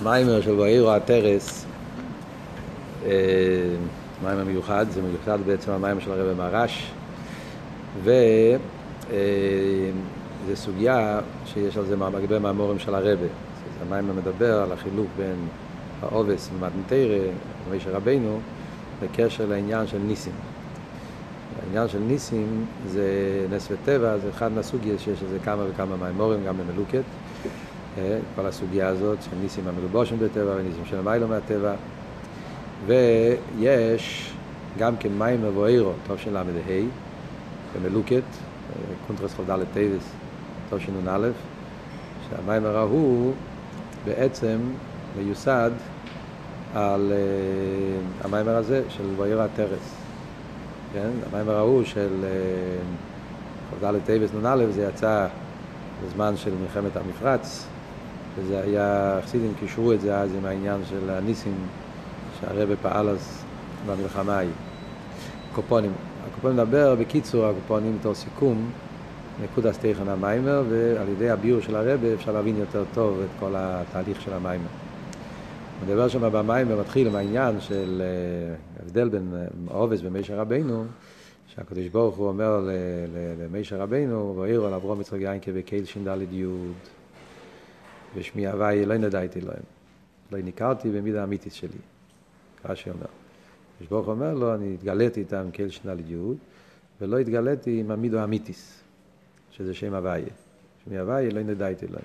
המיימר של ואירו הטרס, אה, מיימר מיוחד, זה מיוחד בעצם המיימר של הרב מרש, וזו אה, סוגיה שיש על זה הרבה מהמורים של הרבה. המיימר מדבר על החילוק בין העובס ומתנתרא, ומשה רבינו, בקשר לעניין של ניסים. העניין של ניסים זה נס וטבע, זה אחד מהסוגיה שיש לזה כמה וכמה מהמורים, גם במלוקת. אה, כל הסוגיה הזאת של ניסים המלובושים בטבע וניסים של המיילו מהטבע. ויש גם כן מים מבוארו, טוב של ל"ה, במלוקת, אה, קונטרס ח"ד טייבס, טוב של נ"א, שהמים ההוא בעצם מיוסד על uh, המיימר הזה של ואירו הטרס. כן? המיימר ההוא של כ"ד טייבס נ"א זה יצא בזמן של מלחמת המפרץ, וזה היה, חסידים קישרו את זה אז עם העניין של הניסים שהרבא פעל אז במלחמה ההיא. קופונים. הקופונים מדבר בקיצור, הקופונים בתור סיכום, נקודה סטייכן המיימר, ועל ידי הביור של הרבא אפשר להבין יותר טוב את כל התהליך של המיימר. מדבר שם במיימר מתחיל עם העניין של אה, הבדל בין עובס במישר רבינו, שהקדוש ברוך הוא אומר למישר רבינו, והעירו על אברום יצחק יין כבקהיל ש"ד י' ושמי הוואי לא נדעתי להם. לא ניכרתי במידה האמיתית שלי. רש"י אומר. הקדוש ברוך אומר לו, אני התגליתי איתם כאל שנה ליוד, ולא התגליתי עם המידו אמיתיס, שזה שם הוואי. שמי הוואי לא נדעתי להם.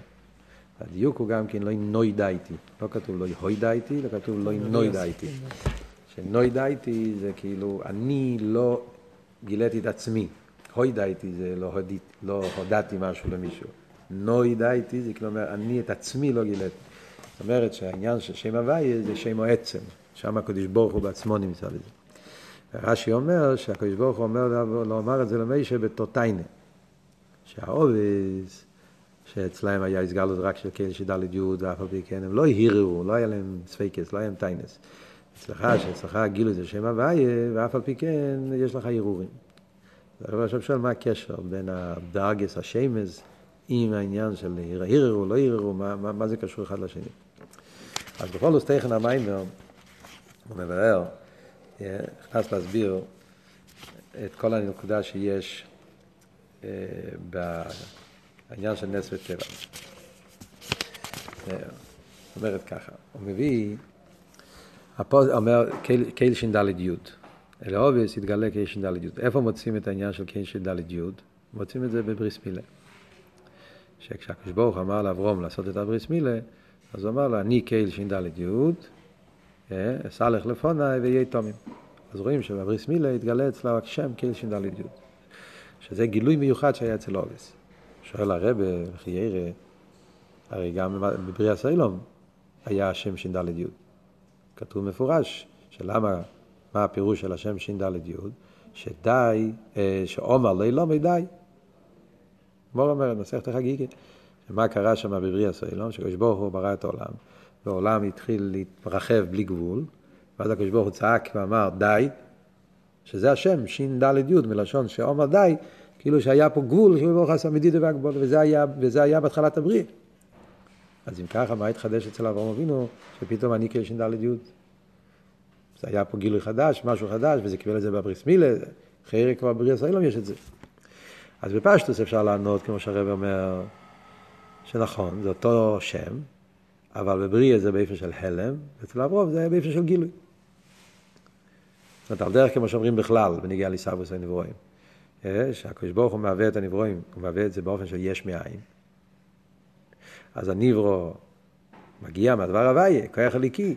הדיוק הוא גם כן לא נוי דייתי. לא כתוב לא הוי דייתי, אלא כתוב לא נוי דייתי. שנוי דייתי זה כאילו, אני לא גיליתי את עצמי. הוי דייתי זה לא, הודית, לא הודעתי משהו למישהו. נוי דייתי, זה כלומר, אני את עצמי לא גיליתי. זאת אומרת שהעניין של שם הוויה זה שם העצם, שם הקדוש ברוך הוא בעצמו נמצא בזה. רש"י אומר שהקדוש ברוך הוא אומר לומר את זה למישה בתותיינה, שהעובס, שאצלהם היה הסגלות רק של כאלה שדלת יוד ואף על פי כן, הם לא הרהרו, לא היה להם ספייקס, לא היה להם טיינס. אצלך, שאצלך גילו זה שם הוויה, ואף על פי כן יש לך הרהורים. עכשיו שואל מה הקשר בין הדרגס, השמס, עם העניין של הרהרו, לא הרהרו, מה, מה, מה זה קשור אחד לשני. אז בכל זאת תכן המיימר, הוא מבאר, אה, נכנס להסביר את כל הנקודה שיש אה, בעניין של נס וטבע. אה, אומרת ככה, הוא מביא, הפוד אומר קייל ש"ד י', אלא אובייס יתגלה קייל ש"ד י'. איפה מוצאים את העניין של קייל ש"ד י'? מוצאים את זה בבריס מילה. שכשהקדוש ברוך אמר לאברום לעשות את הבריס מילה, אז הוא אמר לו, אני קהיל ש"ד י', אסלח לפוני ויהיה תומים. אז רואים שבבריס מילה התגלה אצלו השם קהיל ש"ד י', שזה גילוי מיוחד שהיה אצל אובס. שואל הרבה, וכי ירא, הרי גם בבריאה סיילום היה השם ש"ד י'. כתוב מפורש, שלמה, מה הפירוש של השם ש"ד י', שדי, אה, שעומר לא ילומי די. מור אומרת, מסכת החגיגית, מה קרה שם בבריאה סיילום, שקדוש ברוך הוא ברא את העולם, והעולם התחיל להתרחב בלי גבול, ואז הקדוש ברוך הוא צעק ואמר די, שזה השם, ש"ד י' מלשון שאומר די, כאילו שהיה פה גבול, שהוא ברוך עשה והגבול, וזה היה, וזה היה בהתחלת הבריאה. אז אם ככה, מה התחדש אצל אברהם אבינו, שפתאום אני כש"ד י'? זה היה פה גילוי חדש, משהו חדש, וזה קיבל את זה בבריס מילה, אחרי כבר בבריאה סיילום יש את זה. אז בפשטוס אפשר לענות, כמו שהרב אומר, שנכון, זה אותו שם, אבל בבריאה זה באיפה של הלם, ואצל אברום זה באיפה של גילוי. זאת אומרת, על דרך כמו שאומרים בכלל, בניגיע ליסבוס הנברואים. שהקדוש ברוך הוא מהווה את הנברואים, הוא מהווה את זה באופן של יש מאין. אז הנברו מגיע מהדבר הוויה, כוח הליקי.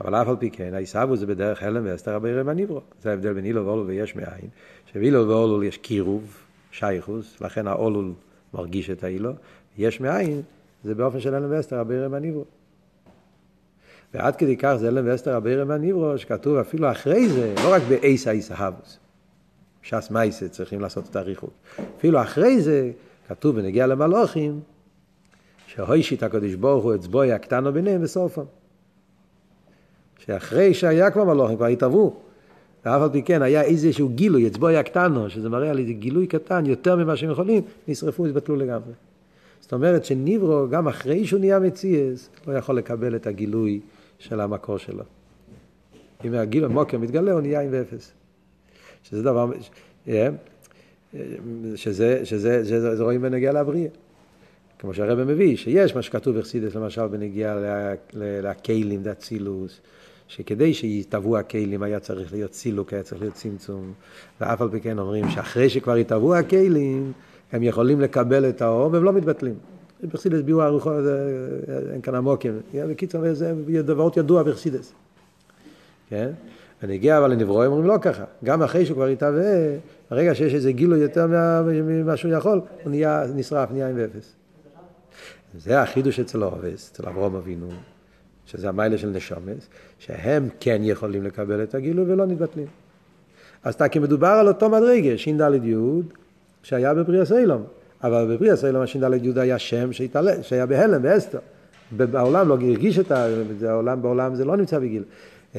אבל אף על פי כן, העיסבו זה בדרך הלם ואסתר רבי רם הנברו. זה ההבדל בין אילו ואולול ויש מאין, שבאילו ואולול יש קירוב, שייכוס, לכן האולול מרגיש את האילו, יש מאין, זה באופן של הלם ואסתר רבי רם הנברו. ועד כדי כך זה הלם ואסתר רבי רם הנברו, שכתוב אפילו אחרי זה, לא רק באייס האיסהבוס, ש"ס מייסה צריכים לעשות את הריחוק. אפילו אחרי זה, כתוב בנגיע למלוכים, שהוישית הקדוש ברוך הוא אצבוי הקטנו ביניהם וסופם. שאחרי שהיה כבר מלוכים, כבר התערבו. ואף על פי כן היה איזשהו גילוי, אצבו היה קטנו, שזה מראה על איזה גילוי קטן יותר ממה שהם יכולים, נשרפו, התבטלו לגמרי. זאת אומרת שניברו, גם אחרי שהוא נהיה מציאס, לא יכול לקבל את הגילוי של המקור שלו. אם הגיל המוקר מתגלה, הוא נהיה עם ואפס. שזה דבר, אה, שזה, שזה, שזה, שזה רואים בנגיע לבריאה. כמו שהרבא מביא, שיש מה שכתוב בחסידס, למשל בנגיע לכלים, דאצילוס, שכדי שיתהוו הכלים היה צריך להיות סילוק, היה צריך להיות צמצום, ואף על פי כן אומרים שאחרי שכבר יתהוו הכלים, הם יכולים לקבל את האור והם לא מתבטלים. בחסידס ביאור ארוכות, אין כאן עמוקים. בקיצור, זה דברות ידוע בחסידס. כן? ונגיע אבל לנברואים אומרים לא ככה. גם אחרי שהוא כבר יתהווה, ברגע שיש איזה גילוי יותר ממה שהוא יכול, הוא נהיה נשרף, נהיה עם אפס. זה החידוש אצל אורבס, אצל אברום אבינו, שזה המיילה של נשומס, שהם כן יכולים לקבל את הגילוי ולא נתבטלים. אז כי מדובר על אותו מדרגה, ש"ד י', שהיה בבריאה סיילום. אבל בבריאה סיילום הש"ד י' היה שם שהתעלה, שהיה בהלם, באסתר. בעולם לא הרגיש את העולם, בעולם זה לא נמצא בגיל.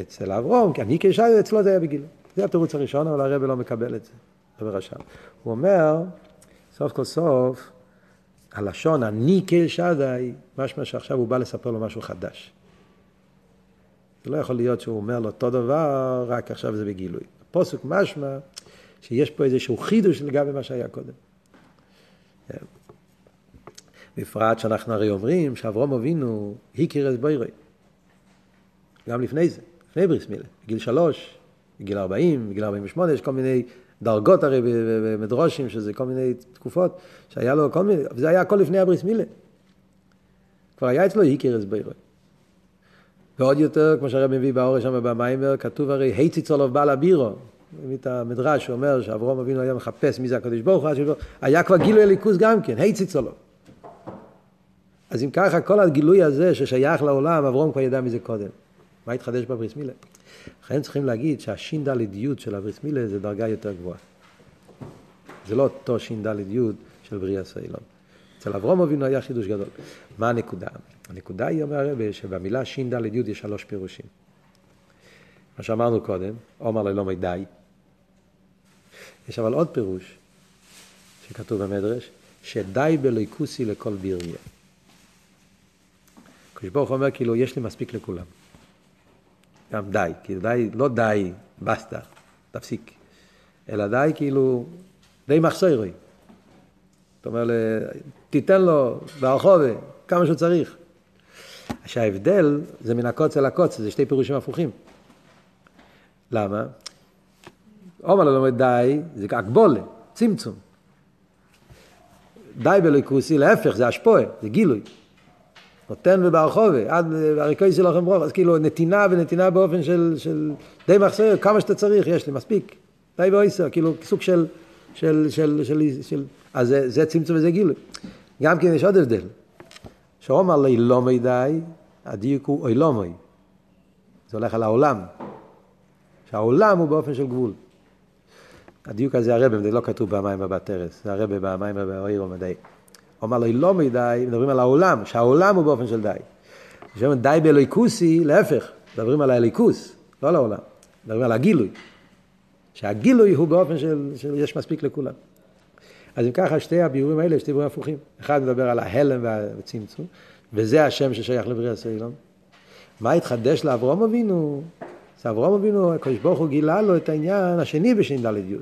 אצל אברום, כי אני כשי, אצלו זה היה בגיל. זה התירוץ הראשון, אבל הרב לא מקבל את זה. רב רשם. הוא אומר, סוף כל סוף, הלשון אני כשדי, משמע שעכשיו הוא בא לספר לו משהו חדש. זה לא יכול להיות שהוא אומר לו אותו דבר, רק עכשיו זה בגילוי. הפוסק משמע שיש פה איזשהו חידוש לגבי מה שהיה קודם. בפרט שאנחנו הרי אומרים שאברום אבינו הכיר את בוירי. גם לפני זה, לפני בריס מילה, בגיל שלוש, בגיל ארבעים, בגיל ארבעים ושמונה, יש כל מיני דרגות הרי במדרושים, שזה כל מיני תקופות, שהיה לו כל מיני, וזה היה הכל לפני הבריס מילה. כבר היה אצלו את בוירי. ועוד יותר, כמו שהרב מביא באורש שם במיימר, כתוב הרי, היציצולוב בעל הבירו, את המדרש שאומר שאברום אבינו היה מחפש מי זה הקדוש ברוך הוא, היה כבר גילוי הליכוז גם כן, היציצו לו. אז אם ככה, כל הגילוי הזה ששייך לעולם, אברום כבר ידע מזה קודם. מה התחדש בבריס מילה? לכן צריכים להגיד שהש"ד י' של הבריס מילה זה דרגה יותר גבוהה. זה לא אותו ש"ד י' של בריאה סיילון. אצל אברום אבינו היה חידוש גדול. מה הנקודה? הנקודה היא, אומר הרבה, שבמילה ש"ד יש שלוש פירושים. מה שאמרנו קודם, עומר ללא מדי, יש אבל עוד פירוש שכתוב במדרש, שדי בליכוסי לכל ביריה. הקדוש ברוך אומר כאילו יש לי מספיק לכולם. גם די, כאילו די, לא די, בסטה, תפסיק. אלא די כאילו, די מחסורי. זאת אומרת, תיתן לו ברחובה כמה שהוא צריך. שההבדל זה מן הקוץ אל הקוץ, זה שתי פירושים הפוכים. למה? עומר לא לומד די, זה הגבולה, צמצום. די בליקוסי, להפך, זה השפועה, זה גילוי. נותן וברחובה, עד הריקוי לכם ברוך, אז כאילו נתינה ונתינה באופן של, של די מחסר, כמה שאתה צריך, יש לי, מספיק. די ואויסר, כאילו סוג של, של, של, של, של, אז זה, זה צמצום וזה גילוי. גם כן יש עוד הבדל. שאומר לי לא מדי, הדיוק הוא אוי לא מי. זה הולך על העולם. שהעולם הוא באופן של גבול. הדיוק הזה הרבה, זה לא כתוב במים בבת ארץ, זה הרבה במים באויר ומדי. הוא אמר לו, לא מדי, מדברים על העולם, שהעולם הוא באופן של די. כשאומרים די באלוהיקוסי, להפך, מדברים על האלוהיקוס, לא על העולם, מדברים על הגילוי. שהגילוי הוא באופן של, של יש מספיק לכולם. אז אם ככה, שתי הביאורים האלה, שתי ביאורים הפוכים. אחד מדבר על ההלם והצמצום, וזה השם ששייך לבריאה סילון. מה התחדש לאברום אבינו? אז אברום אבינו, הקדוש ברוך הוא גילה לו את העניין השני בש"ד י',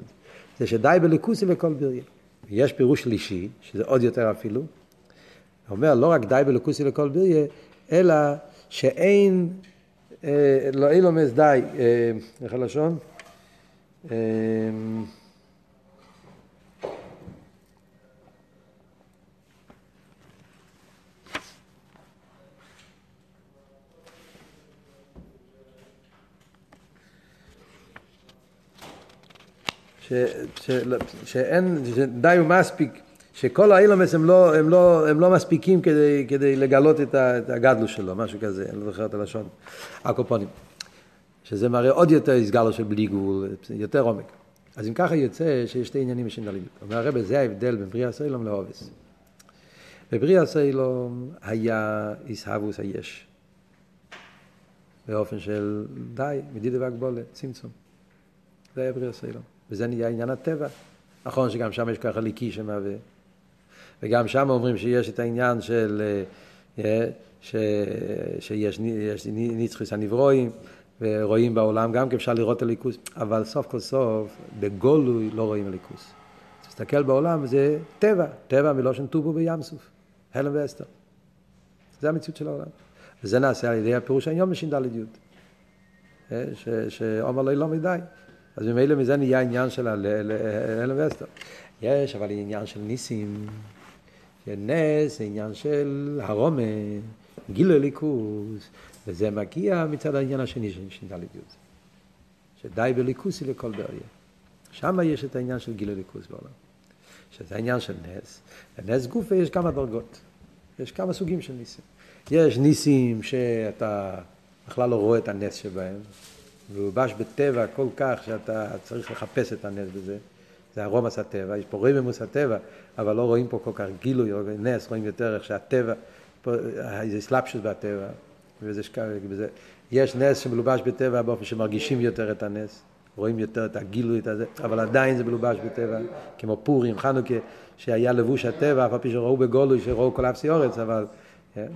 זה שדי בליכוסי לכל בריה. יש פירוש שלישי, שזה עוד יותר אפילו, הוא אומר לא רק די בליכוסי לכל בריה, אלא שאין, אה, לא אילומס די, אה, איך הלשון? אה, ש, שאין, שדי ומספיק, שכל האילומס הם לא, הם לא, הם לא מספיקים כדי, כדי לגלות את, הגדלו שלו, משהו כזה, אני לא זוכר את הלשון, הקופונים. שזה מראה עוד יותר הסגלו של בלי גבול, יותר עומק. אז אם ככה יוצא שיש שתי עניינים בשנדלים. אומר הרב, זה ההבדל בין בריאה סיילום לאובס. בבריאה סיילום היה איסהבוס היש. באופן של די, מדידה והגבולת, צמצום. זה היה בריאה סיילום. וזה נהיה עניין הטבע. נכון שגם שם יש ככה ליקי שמהווה. וגם שם אומרים שיש את העניין של, אה, ש, שיש נצחיס הנברואים, ורואים בעולם גם כי אפשר לראות הליכוס, אבל סוף כל סוף, בגולוי לא רואים הליכוס. תסתכל בעולם, זה טבע, טבע מלושן טובו בים סוף, הלם ואסתר. זה המציאות של העולם. וזה נעשה על ידי הפירוש היום בש"ד י', שעומר לא לא מדי. אז ממילא מזה נהיה עניין של הלם ואסתר. יש אבל עניין של ניסים, נס עניין של הרומה, גילו ליכוס, וזה מגיע מצד העניין השני של ש"ד י', שדי בליכוסי לכל בריה. שם יש את העניין של גילו ליכוס בעולם. שזה העניין של נס. בנס גופה יש כמה דרגות. יש כמה סוגים של ניסים. יש ניסים שאתה בכלל לא רואה את הנס שבהם, והובש בטבע כל כך שאתה צריך לחפש את הנס בזה. זה ארומס הטבע, יש פה רממוס הטבע, אבל לא רואים פה כל כך גילוי, נס, רואים יותר איך שהטבע, פה, איזה סלאפשוס בטבע, וזה, וזה, יש נס שמלובש בטבע באופן שמרגישים יותר את הנס, רואים יותר את הגילוי, את הזה, אבל עדיין זה מלובש בטבע, כמו פורים, חנוכה, שהיה לבוש הטבע, אף על פי שראו בגולוי, שראו כל אפסי אורץ, אבל... כן?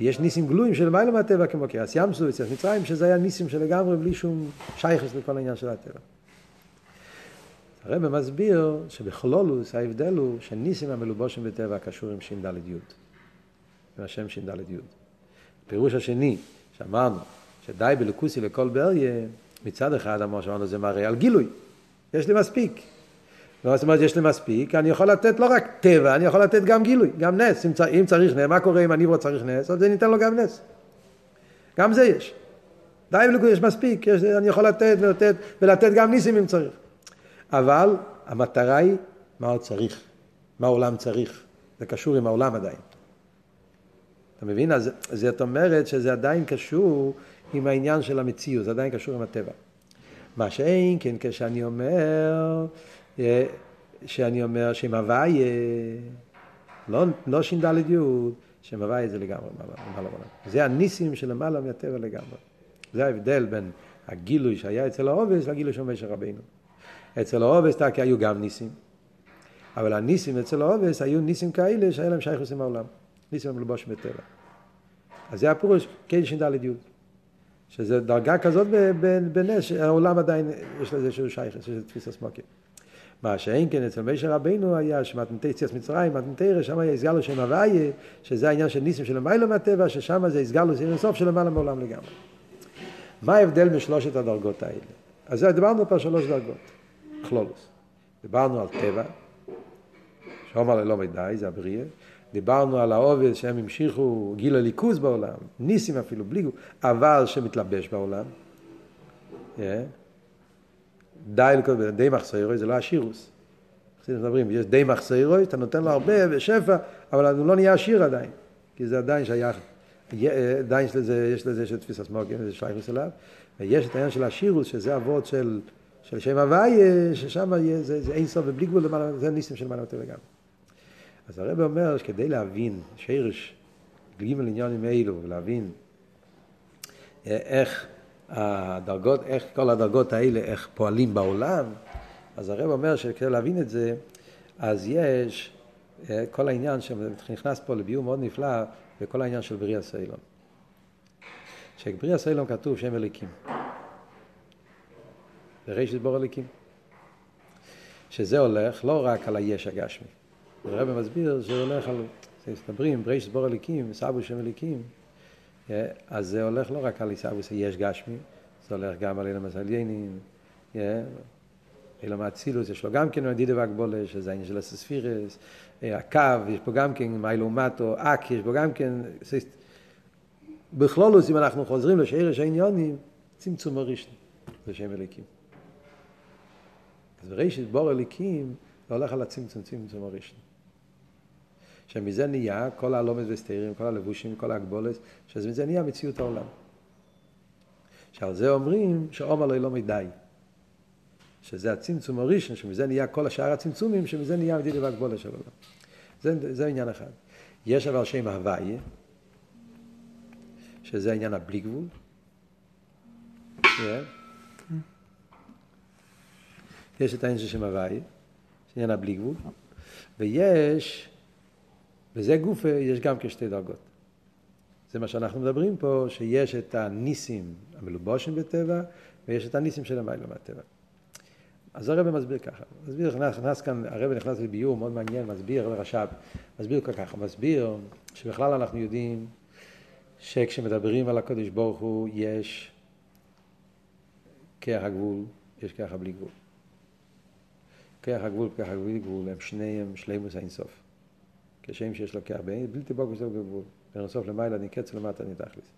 יש ניסים גלויים של למעלה מהטבע, כמו קריאס ים סוף, אצל מצרים, שזה היה ניסים שלגמרי בלי שום שייכס לכל העניין של הטבע. הרב מסביר שבכלולוס ההבדל הוא שניסים המלובושים בטבע קשור עם ש"ד י', עם השם ש"ד י'. הפירוש השני, שאמרנו, שדי בלקוסי לכל בריה, מצד אחד אמר שאמרנו זה מראה על גילוי, יש לי מספיק. זאת אומרת, יש לי מספיק, אני יכול לתת לא רק טבע, אני יכול לתת גם גילוי, גם נס. אם, צר, אם צריך נס, מה קורה אם אני צריך נס? אז ניתן לו גם נס. גם זה יש. די בלקוסי יש מספיק, יש, אני יכול לתת ולתת, ולתת גם ניסים אם צריך. אבל המטרה היא מה הוא צריך, מה העולם צריך. זה קשור עם העולם עדיין. אתה מבין? אז זאת אומרת שזה עדיין קשור עם העניין של המציאות, זה עדיין קשור עם הטבע. מה שאין כן כשאני אומר, שאני אומר שם הוויה, לא, לא ש"ד י', שם הוויה זה לגמרי מעלה עולם. זה הניסים שלמעלה מהטבע לגמרי. זה ההבדל בין הגילוי שהיה אצל העובס לגילוי של משה רבינו. אצל העובס תקי היו גם ניסים. אבל הניסים אצל העובס היו ניסים כאלה שהיה להם שייכוס עם העולם. ניסים הם לבוש בטבע. אז זה הפירוש, כן ש"ד י'. שזה דרגה כזאת בנס, שהעולם עדיין יש לזה איזשהו שייכוס, יש תפיסה סמוקים. מה שאין כן אצל משה רבינו היה שמתנתי יציאת מצרים, מתנתי שם היה הסגלו שם הוויה, שזה העניין של ניסים של המיילו מהטבע, ששם זה הסגלו סיר אינסוף של למעלה מעולם לגמרי. מה ההבדל בשלושת הדרגות האלה? אז דיברנו פה שלוש דרגות. כלולוס. דיברנו על טבע, שאומר ללא מדי, זה הבריאה. דיברנו על העובד שהם המשיכו גיל הליכוז בעולם, ניסים אפילו, בלי גוף, אבל שמתלבש בעולם. Yeah. די, די מחסוירוי זה לא השירוס. מדברים, יש די מחסוירוי, אתה נותן לו הרבה ושפע, אבל הוא לא נהיה עשיר עדיין, כי זה עדיין שייך, עדיין יש לזה, יש לזה של תפיסת מוגן, זה שייך אליו, ויש את העניין של השירוס, שזה אבות של של שם הוויה, ששם זה, זה אין סוף ובלי גבול זה ניסים של מעלה יותר לגמרי. אז הרב אומר שכדי להבין שרש ג' עניונים אלו, ולהבין אה, איך הדרגות, איך כל הדרגות האלה, איך פועלים בעולם, אז הרב אומר שכדי להבין את זה, אז יש אה, כל העניין שנכנס פה לביאור מאוד נפלא, וכל העניין של בריאה סיילון. שבריאה סיילון כתוב שם אליקים. ברישת בור הליקים. שזה הולך לא רק על היש הגשמי. הרב מסביר שזה הולך על, מסתברים, ברישת בור הליקים, סבו שם הליקים, אה, אז זה הולך לא רק על עיסאוויס היש גשמי, זה הולך גם על אילם הסליינים, אילם האצילוס, יש לו גם כן מדידה והגבולה, שזה העניין של הסספירס, אה, הקו, יש פה גם כן מיילו מטו, אק, יש פה גם כן, בכלולוס, אם אנחנו חוזרים לשארש העניונים, צמצום הראשון, זה שם אליקים. אז בראשית בור אליקים זה הולך על הצמצום, צמצום הראשון. שמזה נהיה כל הלומד וסתירים, כל הלבושים, כל ההגבולת, שמזה נהיה מציאות העולם. שעל זה אומרים שעומר לא ילומד די. שזה הצמצום הראשון, שמזה נהיה כל השאר הצמצומים, שמזה נהיה מדידה והגבולת של העולם. זה, זה עניין אחד. יש אבל שם הוויה, שזה העניין הבלי גבול. Yeah. יש את העניין של שם הוואי, עניין הבלי גבול, ויש וזה גוף, יש גם כשתי דרגות. זה מה שאנחנו מדברים פה, שיש את הניסים המלובושים בטבע, ויש את הניסים של המילה מהטבע. אז הרב מסביר ככה, מסביר, נכנס, כאן, הרב נכנס לביור מאוד מעניין, מסביר, הרב רש"ב, מסביר ככה, מסביר שבכלל אנחנו יודעים שכשמדברים על הקודש ברוך הוא יש כרך הגבול, יש כרך הבלי גבול. כרך הגבול וכרך הבלי גבול הם שניהם שלימוס האינסוף. כשם שיש לו כרך בלתי בוגר שלו בגבול. בין הסוף למעלה נקץ למטה נתכלס.